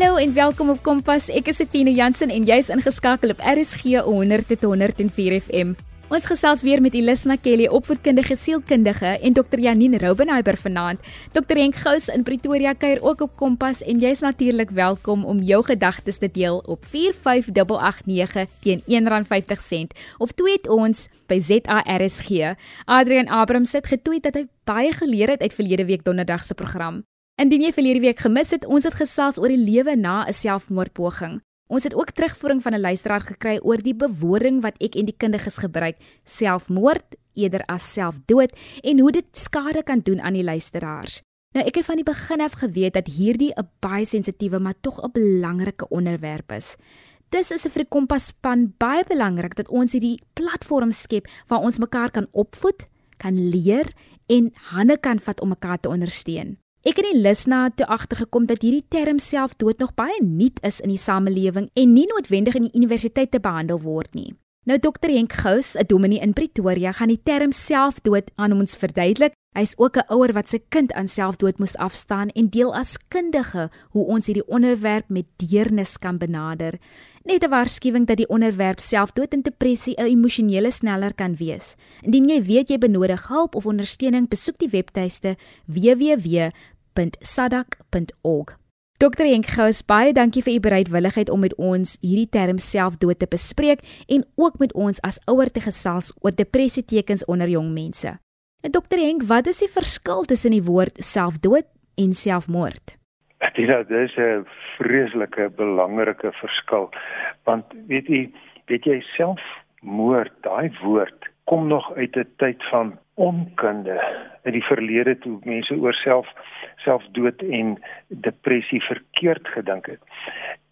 Hallo en welkom op Kompas. Ek is Etienne Jansen en jy's ingeskakel op RSG 100 tot 104 FM. Ons gesels weer met Elisna Kelly, opvoedkundige sielkundige en Dr. Janine Roubenheimer vanaand. Dr. Henk Gous in Pretoria kuier ook op Kompas en jy's natuurlik welkom om jou gedagtes te deel op 45889 teen R1.50 of tweet ons by ZARSG. Adrian Abrams het getweet dat hy baie geleer het uit verlede week donderdag se program. Indien jy verlede week gemis het, ons het gesels oor die lewe na 'n selfmoordpoging. Ons het ook terugvoering van 'n luisteraar gekry oor die bewoording wat ek en die kundiges gebruik, selfmoord eerder as selfdood en hoe dit skade kan doen aan die luisteraars. Nou ek het van die begin af geweet dat hierdie 'n baie sensitiewe maar tog 'n belangrike onderwerp is. Dis is vir die Kompas-span baie belangrik dat ons hierdie platform skep waar ons mekaar kan opvoed, kan leer en hande kan vat om mekaar te ondersteun. Ek het in Lisna toe agtergekom dat hierdie term selfdood nog baie nuut is in die samelewing en nie noodwendig in die universiteit te behandel word nie. Nou Dr Henk Gous, 'n dominee in Pretoria, gaan die term selfdood aan ons verduidelik. Hy's ook 'n ouer wat sy kind aan selfdood moes afstaan en deel as kundige hoe ons hierdie onderwerp met deernis kan benader. Net 'n waarskuwing dat die onderwerp selfdood en depressie 'n emosionele sneller kan wees. Indien jy weet jy benodig hulp of ondersteuning, besoek die webtuiste www.sadak.org. Dr Henk Gous, baie dankie vir u bereidwilligheid om met ons hierdie term selfdood te bespreek en ook met ons as ouer te gesels oor depressie tekens onder jong mense. En Dr Henk, wat is die verskil tussen die woord selfdood en selfmoord? Ek dink dit is 'n vreeslike belangrike verskil. Want weet jy weet jy selfmoord daai woord kom nog uit 'n tyd van onkunde. In die verlede toe mense oor self selfdood en depressie verkeerd gedink het.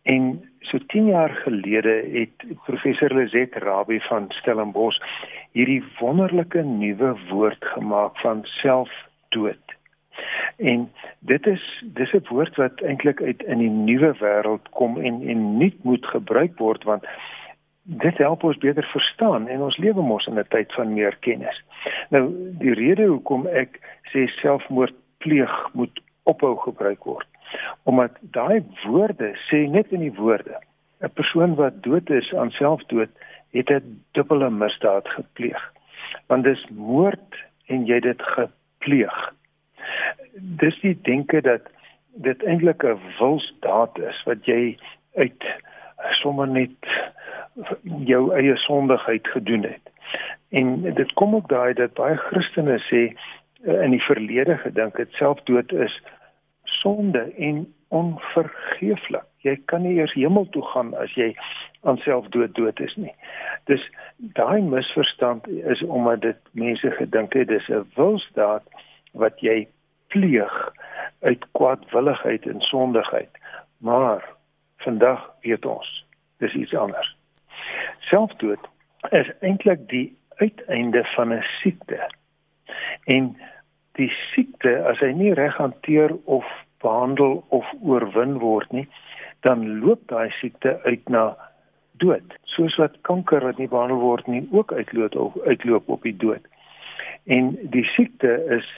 En so 10 jaar gelede het professor Lizet Rabbi van Stellenbosch hierdie wonderlike nuwe woord gemaak van selfdood En dit is dis 'n woord wat eintlik uit in die nuwe wêreld kom en en nie moet gebruik word want dit help ons beter verstaan en ons lewe mos in 'n tyd van meer kennis. Nou die rede hoekom ek sê selfmoord pleeg moet ophou gebruik word omdat daai woorde sê net in die woorde 'n persoon wat dood is aan selfdood het 'n dubbele misdaad gepleeg want dis moord en jy dit gepleeg dis die denke dat dit eintlik 'n wilsdaad is wat jy uit sommer net jou eie sondigheid gedoen het. En dit kom ook daai dat baie Christene sê eh, in die verlede gedink het selfdood is sonde en onvergeeflik. Jy kan nie eers hemel toe gaan as jy aan selfdood dood is nie. Dus daai misverstand is omdat dit mense gedink het dis 'n wilsdaad wat jy pleeg uit kwaadwilligheid en sondigheid. Maar vandag weet ons, dis iets anders. Selfdood is eintlik die uiteinde van 'n siekte. En die siekte as hy nie reg hanteer of behandel of oorwin word nie, dan loop daai siekte uit na dood. Soos wat kanker wat nie behandel word nie ook uitloop of uitloop op die dood. En die siekte is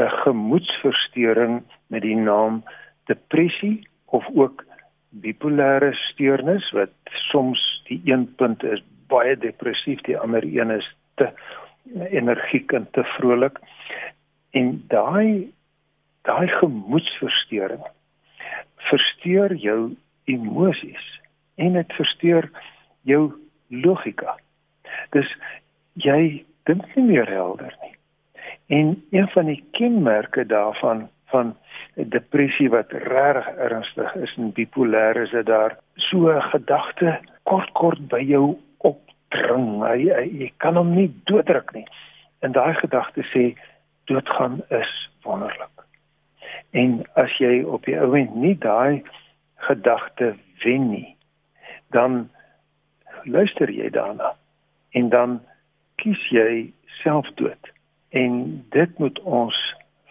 'n gemoedsversteuring met die naam depressie of ook bipolêre steurnis wat soms die een punt is baie depressief, die ander een is te energiek en te vrolik. En daai daai gemoedsversteuring versteur jou emosies en dit versteur jou logika. Dus jy dink nie meer helder nie. En een van die kenmerke daarvan van depressie wat regtig ernstig is en bipolêr is dit daar so 'n gedagte kort kort by jou opdring. Jy, jy kan hom nie dooddruk nie. En daai gedagte sê doodgaan is wonderlik. En as jy op die ou end nie daai gedagte wen nie, dan luister jy daarna en dan kies jy selfdood en dit moet ons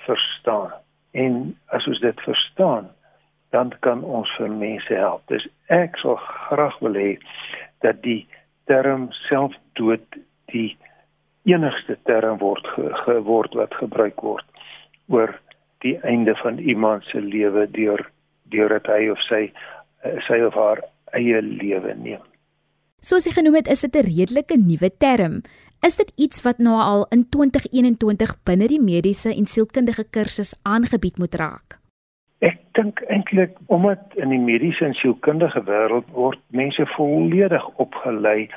verstaan en as ons dit verstaan dan kan ons vir mense help. Dis ek sal graag wil hê dat die term selfdood die enigste term word geword wat gebruik word oor die einde van iemand se lewe deur deurdat hy of sy sy of haar eie lewe neem. Soos jy genoem het, is dit 'n redelike nuwe term. Is dit iets wat nou al in 2021 binne die mediese en sielkundige kursus aangebied moet raak? Ek dink eintlik omdat in die mediese en sielkundige wêreld word mense volledig opgelei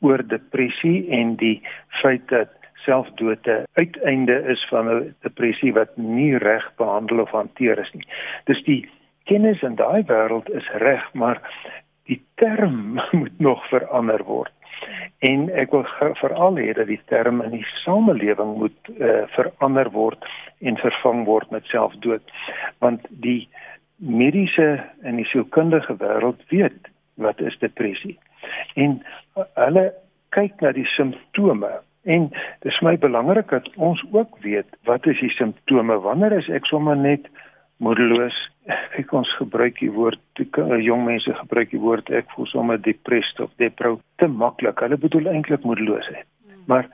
oor depressie en die feit dat selfdood 'n uiteinde is van 'n depressie wat nie reg behandel of hanteer is nie. Dus die kennis in daai wêreld is reg, maar die term moet nog verander word. En ek wil veral hê dat die term in die samelewing moet uh, verander word en vervang word met selfdood. Want die mediese en die sielkundige wêreld weet wat is depressie. En uh, hulle kyk na die simptome en dit is my belangrik dat ons ook weet wat is die simptome wanneer is ek sommer net moedeloos. Ek ons gebruik die woord die jong mense gebruik die woord ek voel sommer depressed of depro te maklik. Hulle bedoel eintlik moedeloosheid hmm. maar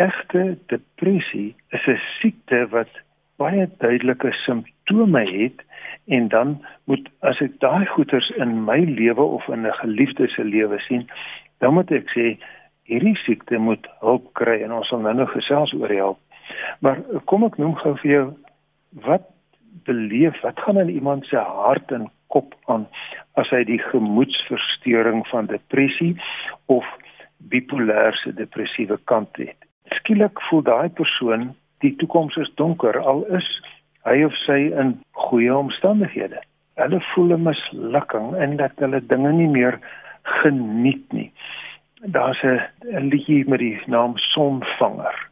egte depressie is 'n siekte wat baie duidelike simptome het en dan moet as ek daai goeters in my lewe of in 'n geliefde se lewe sien dan moet ek sê hierdie siekte moet hulp kry en ons sal nou nog gesels oor help maar kom ek noem gou vir jou wat beleef wat gaan in iemand se hart en kop aan as hy die gemoedsversteuring van depressie of bipolêre depressiewe kant het. Skielik voel daai persoon die toekoms is donker al is hy of sy in goeie omstandighede. Hulle voel 'n mislukking en dat hulle dinge nie meer geniet nie. Daar's 'n liedjie met die naam Sonvanger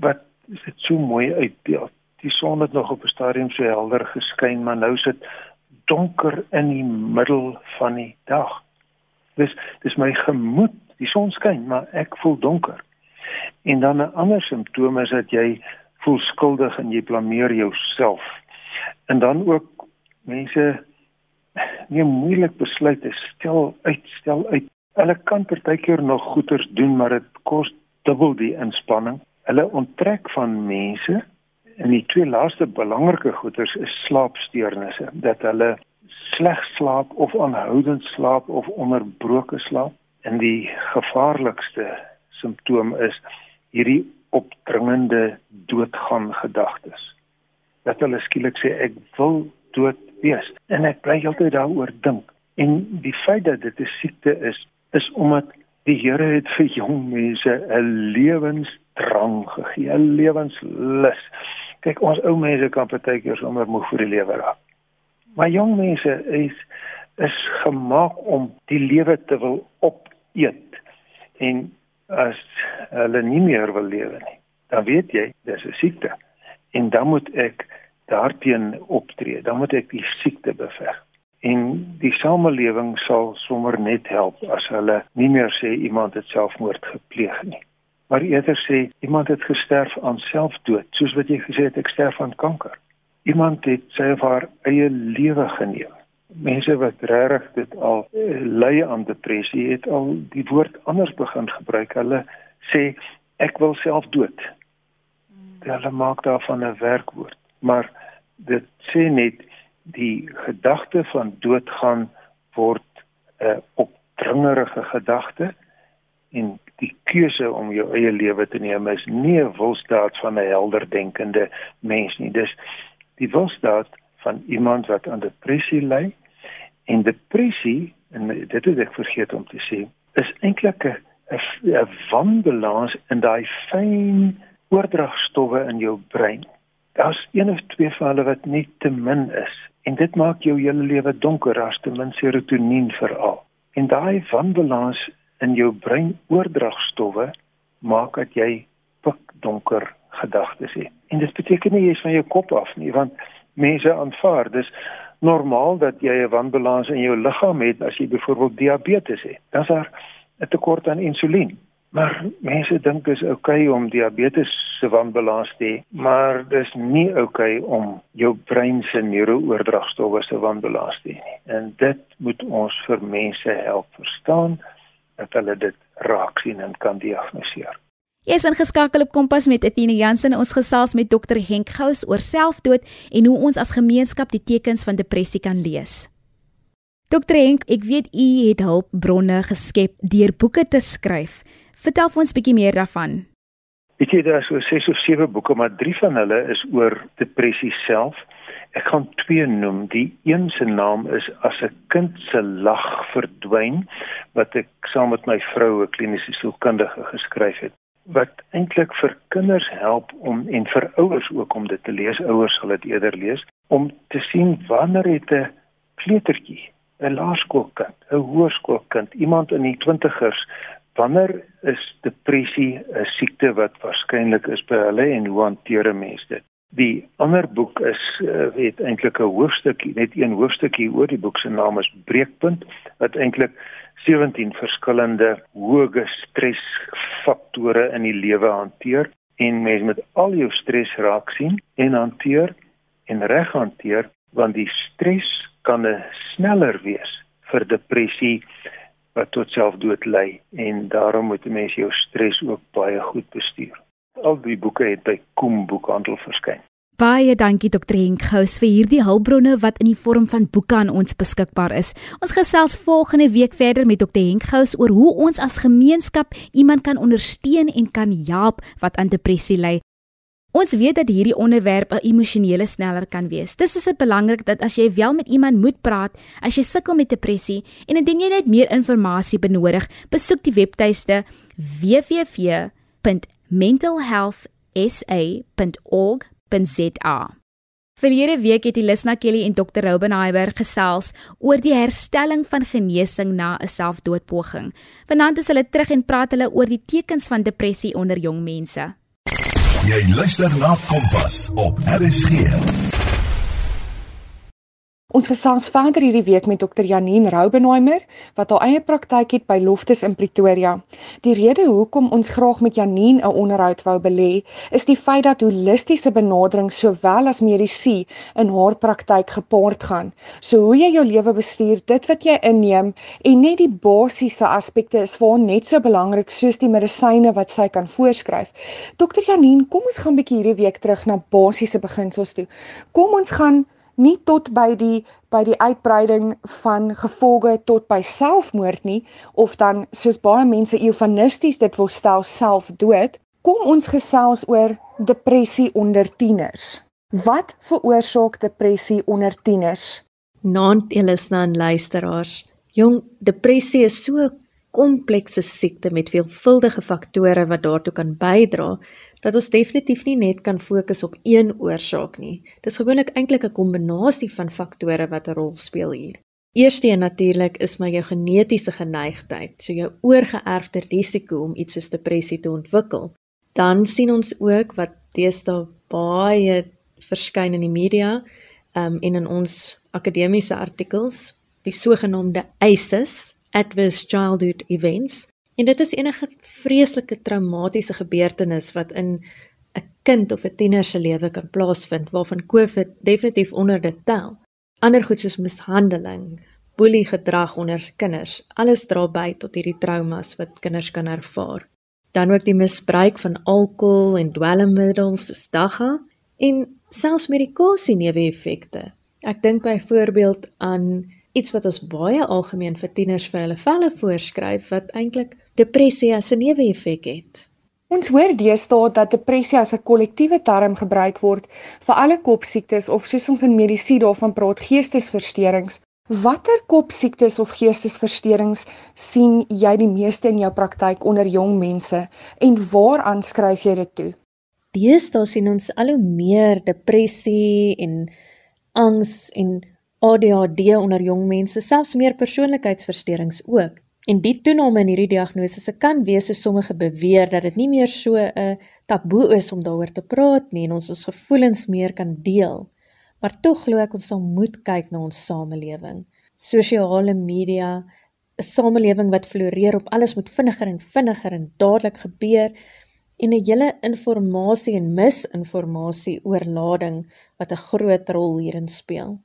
wat dit so mooi uitbeeld die son het nog op 'n stadium so helder geskyn, maar nou sit donker in die middel van die dag. Dis dis my gemoed, die son skyn, maar ek voel donker. En dan 'n ander simptoom is dat jy voel skuldig en jy blameer jouself. En dan ook mense nie moeilik besluite stel uit, stel uit. Hulle kan partykeer nog goeders doen, maar dit kos dubbel die inspanning. Hulle onttrek van mense En die twee laaste belangrike goeters is slaapsteurnisse, dat hulle sleg slaap of aanhoudend slaap of onderbroke slaap. En die gevaarlikste simptoom is hierdie opdringende doodgaan gedagtes. Dat hulle skielik sê ek wil dood wees en ek bly heeltyd daaroor dink. En die feit dat dit 'n siekte is, is omdat die Here het vir jong mense 'n lewensdrang gegee, 'n lewenslus kyk ons ou mense kan partykeer sommer moeg vir die lewe raak. Maar jong mense is is gemaak om die lewe te wil opeet en as hulle nie meer wil lewe nie, dan weet jy dis 'n siekte en dan moet ek daarteen optree, dan moet ek die siekte beveg. En die samelewing sal sommer net help as hulle nie meer sê iemand het selfmoord gepleeg nie maar eerder sê iemand het gesterf aan selfdood. Soos wat jy gesê het ek sterf aan kanker. Iemand het sy of haar eie lewe geneem. Mense wat regtig dit al uh, ly aan depressie het al die woord anders begin gebruik. Hulle sê ek wil self dood. Hmm. hulle maak daarvan 'n werkwoord. Maar dit sê net die gedagte van doodgaan word 'n uh, opdringerige gedagte en die keuse om jou eie lewe te neem is nie 'n wilstaat van 'n helder denkende mens nie. Dis die wilstaat van iemand wat aan depressie ly. En depressie, en dit het ek vergeet om te sê, is eintlik 'n 'n wanbalans in daai fyn oordragstowwe in jou brein. Daar's een of twee van hulle wat nie te min is en dit maak jou hele lewe donker as te min serotonien veral. En daai wanbalans in jou brein oordragstowwe maak dat jy pikdonker gedagtes het. En dit beteken nie jy is van jou kop af nie, want mense aanvaar dis normaal dat jy 'n wanbalans in jou liggaam het as jy byvoorbeeld diabetes het. Dan is daar 'n tekort aan insulien. Maar mense dink dit is oukei okay om diabetes se wanbalans te hê, maar dis nie oukei okay om jou brein se neurooordragstowwe se wanbalans te hê nie. En dit moet ons vir mense help verstaan dat hulle dit raak sien en kan diagnoseer. Jy is ingeskakel op Kompas met Etienne Jansen. Ons gesels met Dr Henk Gous oor selfdood en hoe ons as gemeenskap die tekens van depressie kan lees. Dr Henk, ek weet u het hulpbronne geskep deur boeke te skryf. Vertel ons 'n bietjie meer daarvan. Ek het daar so 6 of 7 boeke, maar 3 van hulle is oor depressie self. Ek kan twee noem. Die een se naam is As 'n kind se lag verdwyn wat ek saam met my vrou, 'n kliniese sielkundige, geskryf het wat eintlik vir kinders help om en vir ouers ook om dit te lees. Ouers sal dit eerder lees om te sien wanneer het 'n kleutertjie, 'n laerskoolkind, 'n hoërskoolkind, iemand in die 20ers wanneer is depressie 'n siekte wat waarskynlik is by hulle en hoe hanteer 'n mens dit? Die ander boek is uh, weet eintlik 'n hoofstukkie, net een hoofstukkie oor die boek se naam is Breekpunt wat eintlik 17 verskillende hoë stresfaktore in die lewe hanteer en mens met al jou stres raak sien en hanteer en reg hanteer want die stres kan sneller wees vir depressie wat tot selfdood lei en daarom moet 'n mens jou stres ook baie goed bestuur. Al die boeke het by Koem Boekhandel verskyn. Baie dankie Dr. Henk Gous vir hierdie hulpbronne wat in die vorm van boeke aan ons beskikbaar is. Ons gesels volgende week verder met Dr. Henk Gous oor hoe ons as gemeenskap iemand kan ondersteun en kan help wat aan depressie ly. Ons weet dat hierdie onderwerp 'n emosionele sneller kan wees. Dis is dit belangrik dat as jy wel met iemand moet praat, as jy sukkel met depressie en indien jy net meer inligting benodig, besoek die webtuiste www.mentalhealthsa.org www.rsg.za. Verlede week het Elisna Kelly en Dr. Ruben Heiberg gesels oor die herstelling van genesing na 'n selfdoodpoging. Vanaand is hulle terug en praat hulle oor die tekens van depressie onder jong mense. Jy luister na Kompas op RSG. Ons gesels verder hierdie week met Dr. Janine Raubenheimer wat haar eie praktyk het by Loftus in Pretoria. Die rede hoekom ons graag met Janine 'n onderhoud wou belê, is die feit dat holistiese benadering sowel as medisyne in haar praktyk gepaard gaan. So hoe jy jou lewe bestuur, dit wat jy inneem en net die basiese aspekte is vir haar net so belangrik soos die medisyne wat sy kan voorskryf. Dr. Janine, kom ons gaan 'n bietjie hierdie week terug na basiese beginsels toe. Kom ons gaan nie tot by die by die uitbreiding van gevolge tot by selfmoord nie of dan soos baie mense eufemisties dit wil stel selfdood kom ons gesels oor depressie onder tieners. Wat veroorsaak depressie onder tieners? Naand Elisna en luisteraars. Jong depressie is so komplekse siekte met veelvuldige faktore wat daartoe kan bydra dat ons definitief nie net kan fokus op een oorsaak nie. Dis gewoonlik eintlik 'n kombinasie van faktore wat 'n rol speel hier. Eerste een natuurlik is maar jou genetiese geneigtheid, so jou oorgeerfde risiko om iets soos depressie te ontwikkel. Dan sien ons ook wat deesdae baie verskyn in die media um, en in ons akademiese artikels, die sogenaamde ACEs, adverse childhood events en dit is enige vreeslike traumatiese gebeurtenis wat in 'n kind of 'n tiener se lewe kan plaasvind waarvan COVID definitief onder dit tel. Ander goed soos mishandeling, boelie gedrag onder kinders, alles dra by tot hierdie traumas wat kinders kan ervaar. Dan ook die misbruik van alkohol en dwelmmiddels soos dagga en selfs medikasie neeweffekte. Ek dink byvoorbeeld aan iets wat ons baie algemeen vir tieners vir hulle velle voorskryf wat eintlik depressie as 'n neeweffek het. Ons hoor deesdae dat depressie as 'n kollektiewe term gebruik word vir alle kopsiektes of soos ons in medisyne daarvan praat, geestesversteurings. Watter kopsiektes of geestesversteurings sien jy die meeste in jou praktyk onder jong mense en waaraan skryf jy dit toe? Deesdae sien ons al hoe meer depressie en angs en ADHD onder jong mense, selfs meer persoonlikheidsversteurings ook. En die toename in hierdie diagnose kan wees so sommige beweer dat dit nie meer so 'n taboe is om daaroor te praat nie en ons ons gevoelens meer kan deel. Maar tog glo ek ons sal moet kyk na ons samelewing. Sosiale media, 'n samelewing wat floreer op alles moet vinniger en vinniger en dadelik gebeur en 'n hele informasie en misinformasie oorlading wat 'n groot rol hierin speel.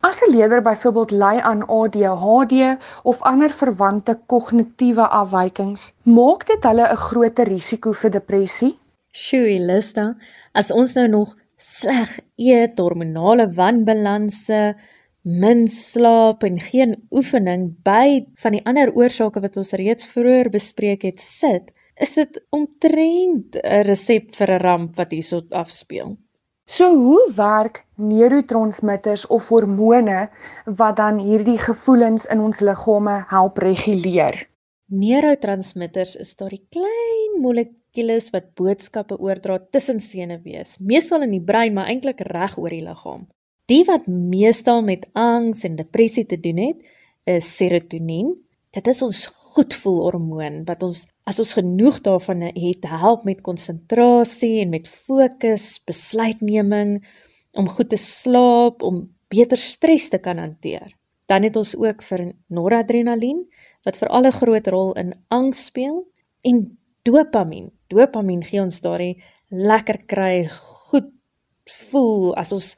As 'n leerder byvoorbeeld ly aan ADHD of ander verwante kognitiewe afwykings, maak dit hulle 'n groter risiko vir depressie? Sjoe, Lista, as ons nou nog sleg eet, hormonale wanbalanse, min slaap en geen oefening by van die ander oorsake wat ons reeds vroeër bespreek het sit, is dit omtrent 'n resep vir 'n ramp wat hierso afspeel. So hoe werk neurotransmitters of hormone wat dan hierdie gevoelens in ons liggame help reguleer? Neurotransmitters is daardie klein molekules wat boodskappe oordra tussen senuwees, meestal in die brein, maar eintlik reg oor die liggaam. Die wat meestal met angs en depressie te doen het, is serotonien. Dit is ons goedvoel hormoon wat ons as ons genoeg daarvan het, help met konsentrasie en met fokus, besluitneming, om goed te slaap, om beter stres te kan hanteer. Dan het ons ook vir noradrenalien wat vir alle groot rol in angs speel en dopamien. Dopamien gee ons daardie lekker kry, goed voel as ons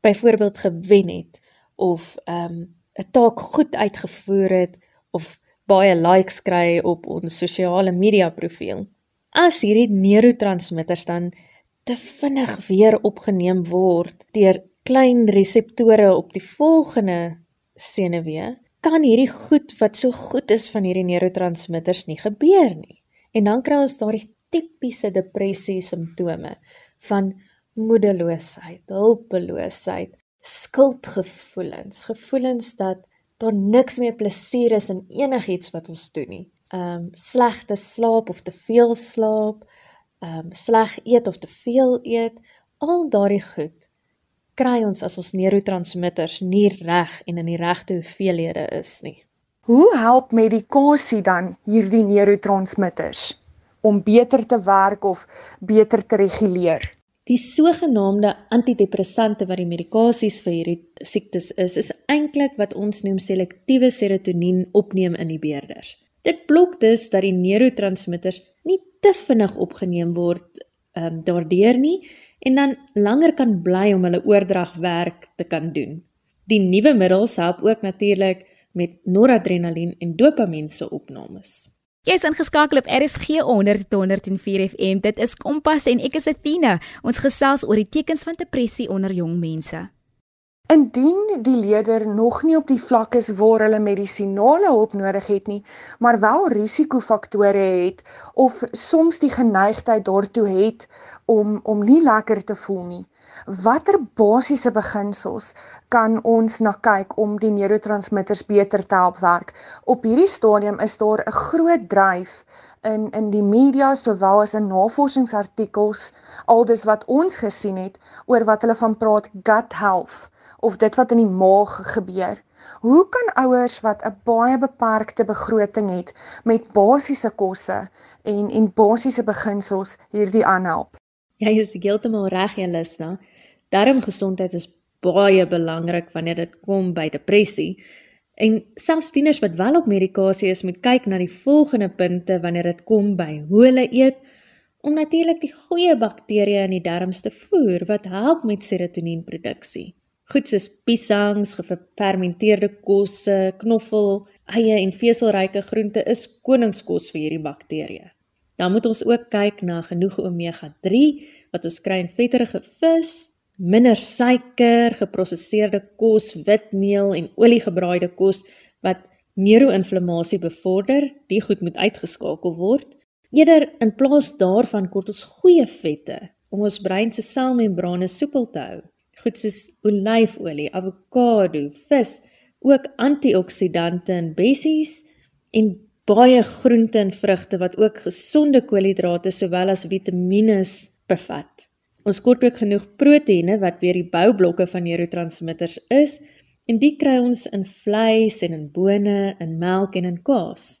byvoorbeeld gewen het of ehm, 'n um, taak goed uitgevoer het of baie likes kry op ons sosiale media profiel. As hierdie neurotransmitters dan te vinnig weer opgeneem word deur klein reseptore op die volgende senuwee, kan hierdie goed wat so goed is van hierdie neurotransmitters nie gebeur nie. En dan kry ons daardie tipiese depressie simptome van moedeloosheid, hulpeloosheid, skuldgevoelens, gevoelens dat daar niks meer plesier is in enigiets wat ons doen nie. Ehm um, slegte slaap of te veel slaap, ehm um, sleg eet of te veel eet, al daardie goed kry ons as ons neurotransmitters nie reg en in die regte hoeveelhede is nie. Hoe help medikasie dan hierdie neurotransmitters om beter te werk of beter te reguleer? Die sogenaamde antidepressante wat die medikasies vir hierdie siektes is, is eintlik wat ons noem selektiewe serotonien opneem in die beerders. Dit blok dus dat die neurotransmitters nie te vinnig opgeneem word ehm um, daardeur nie en dan langer kan bly om hulle oordragwerk te kan doen. Die nuwe middels help ook natuurlik met noradrenalien en dopamien se opnames. Jy is ingeskakel op RSG 100.104 FM. Dit is Kompas en ek is Athena. Ons gesels oor die tekens van depressie onder jong mense. Indien die leier nog nie op die vlak is waar hulle medisinale hulp nodig het nie, maar wel risikofaktore het of soms die geneigtheid daartoe het om om nie lekker te voel nie, Watter basiese beginsels kan ons na kyk om die neurotransmitters beter te help werk? Op hierdie stadium is daar 'n groot dryf in in die media sowel as in navorsingsartikels aldus wat ons gesien het oor wat hulle van praat gut health of dit wat in die maag gebeur. Hoe kan ouers wat 'n baie beperkte begroting het met basiese kosse en en basiese beginsels hierdie aanhelp? Jy is heeltemal reg, Jelisna. Darmgesondheid is baie belangrik wanneer dit kom by depressie. En selfs tieners wat wel op medikasie is, moet kyk na die volgende punte wanneer dit kom by hoe hulle eet om natuurlik die goeie bakterieë in die darmes te voer wat help met serotonienproduksie. Goed soos piesangs, gefermenteerde kosse, knoffel, eie en veselryke groente is koningskos vir hierdie bakterieë. Dan moet ons ook kyk na genoeg omega-3 wat ons kry in vetterige vis, minder suiker, geprosesseerde kos, witmeel en oliegebraaide kos wat neuroinflammasie bevorder, die goed moet uitgeskakel word. Eerder in plaas daarvan kort ons goeie vette om ons brein se selmembrane soepel te hou. Goed soos olyfolie, avokado, vis, ook antioksidante en bessies en baie groente en vrugte wat ook gesonde koolhidrate sowel as vitamiene bevat. Ons kort ook genoeg proteïene wat weer die boublokke van neurotransmitters is en dit kry ons in vleis en in bone, in melk en in kaas.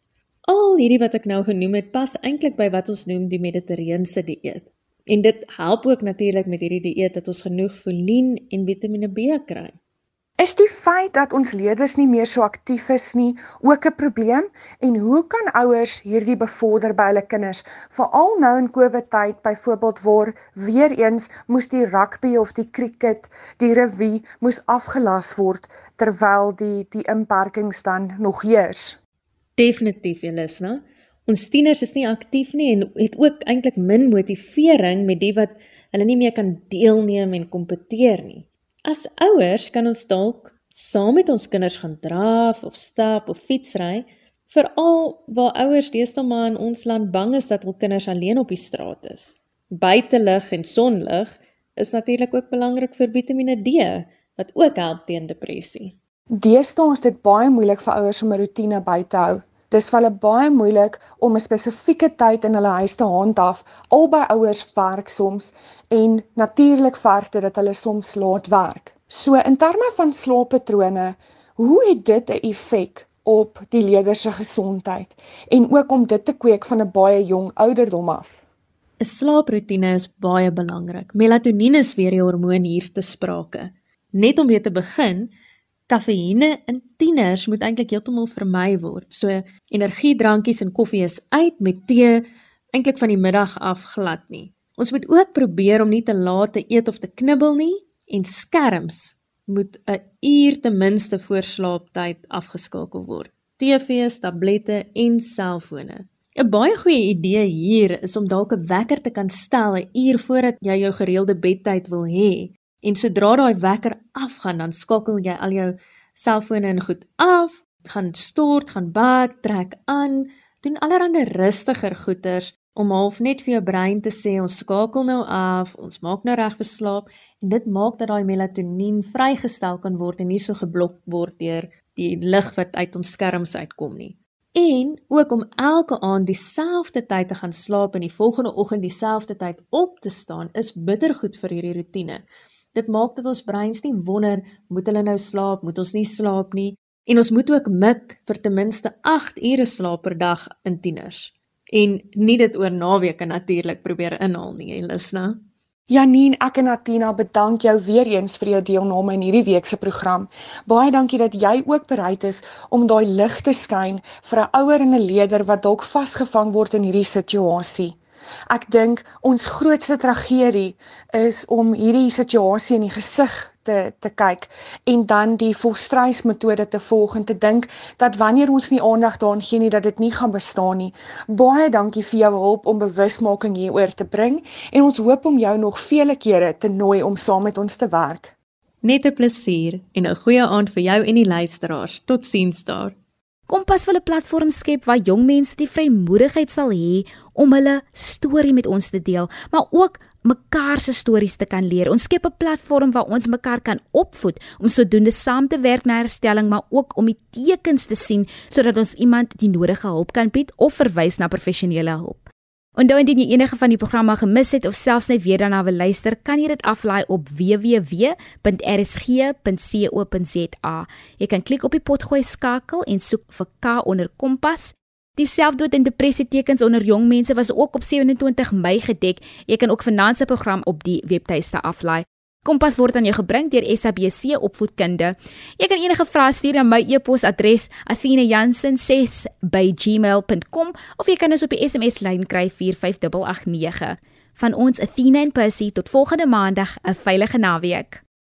Al hierdie wat ek nou genoem het pas eintlik by wat ons noem die mediterrane dieet. En dit help ook natuurlik met hierdie dieet dat ons genoeg folien en Vitamiene B kry. Is die feit dat ons leerders nie meer so aktief is nie ook 'n probleem? En hoe kan ouers hierdie bevorder by hulle kinders? Veral nou in Covid tyd byvoorbeeld waar weer eens moes die rugby of die cricket die revue moes afgelas word terwyl die die inperkings dan nog heers. Definitief Elisna ons tieners is nie aktief nie en het ook eintlik min motivering met die wat hulle nie meer kan deelneem en kompeteer nie As ouers kan ons dalk saam met ons kinders gaan draf of stap of fietsry, veral waar ouers deesdae maar in ons land bang is dat hul kinders alleen op die straat is. Buitelug en sonlig is natuurlik ook belangrik vir Vitamiene D wat ook help teen depressie. Deesdae is dit baie moeilik vir ouers om 'n rotine by te hou. Dis vir hulle baie moeilik om 'n spesifieke tyd in hulle huis te handhaaf. Albei ouers werk soms en natuurlik verg dit dat hulle soms laat werk. So in terme van slaappatrone, hoe het dit 'n effek op die leerders se gesondheid en ook om dit te kweek van 'n baie jong ouderdom af? 'n Slaaproetine is baie belangrik. Melatonien is weer die hormoon hier te sprake. Net om weer te begin, Kafeïne in tieners moet eintlik heeltemal vermy word. So energiedrankies en koffie is uit met tee eintlik van die middag af glad nie. Ons moet ook probeer om nie te laat te eet of te knibbel nie en skerms moet 'n uur ten minste voor slaaptyd afgeskakel word. TV's, tablette en selfone. 'n Baie goeie idee hier is om dalk 'n wekker te kan stel 'n uur voordat jy jou gereelde bedtyd wil hê En sodra daai wekker afgaan, dan skakel jy al jou selfone en goed af, gaan stort, gaan bad, trek aan, doen allerlei rustiger goeters om half net vir jou brein te sê ons skakel nou af, ons maak nou reg vir slaap en dit maak dat daai melatonien vrygestel kan word en nie so geblok word deur die lig wat uit ons skerms uitkom nie. En ook om elke aand dieselfde tyd te gaan slaap en die volgende oggend dieselfde tyd op te staan is bittergoed vir hierdie rotine. Dit maak dat ons breins nie wonder, moet hulle nou slaap, moet ons nie slaap nie. En ons moet ook mik vir ten minste 8 ure slaap per dag in tieners. En nie dit oor naweke natuurlik probeer inhaal nie, Elisna. Janine, ek en Natina bedank jou weer eens vir jou deelname in hierdie week se program. Baie dankie dat jy ook bereid is om daai lig te skyn vir 'n ouer en 'n leier wat dalk vasgevang word in hierdie situasie. Ek dink ons grootste tragedie is om hierdie situasie in die gesig te te kyk en dan die volstrysmetode te volg en te dink dat wanneer ons nie aandag daaraan gee nie dat dit nie gaan bestaan nie. Baie dankie vir jou hulp om bewusmaking hieroor te bring en ons hoop om jou nog vele kere te nooi om saam met ons te werk. Net 'n plesier en 'n goeie aand vir jou en die luisteraars. Totsiens daar. Kompas wil 'n platform skep waar jong mense die vrymoedigheid sal hê om hulle storie met ons te deel, maar ook mekaar se stories te kan leer. Ons skep 'n platform waar ons mekaar kan opvoed om sodoende saam te werk na herstelling, maar ook om die tekens te sien sodat ons iemand die nodige hulp kan bied of verwys na professionele hulp. Onthou indien jy enige van die programme gemis het of selfs net weer daarna wil luister, kan jy dit aflaai op www.rsg.co.za. Jy kan klik op die potgooi skakel en soek vir K onder Kompas. Die selfdood en depressie tekens onder jong mense was ook op 27 Mei gedek. Jy kan ook vanaand se program op die webtuiste aflaai. Kompas word aan jou gebring deur SABC Opvoedkunde. Jy kan enige vrae stuur na my e-posadres athena.jansen6@gmail.com of jy kan ons op die SMS lyn kry 45889. Van ons Athena en Percy tot volgende maandag, 'n veilige naweek.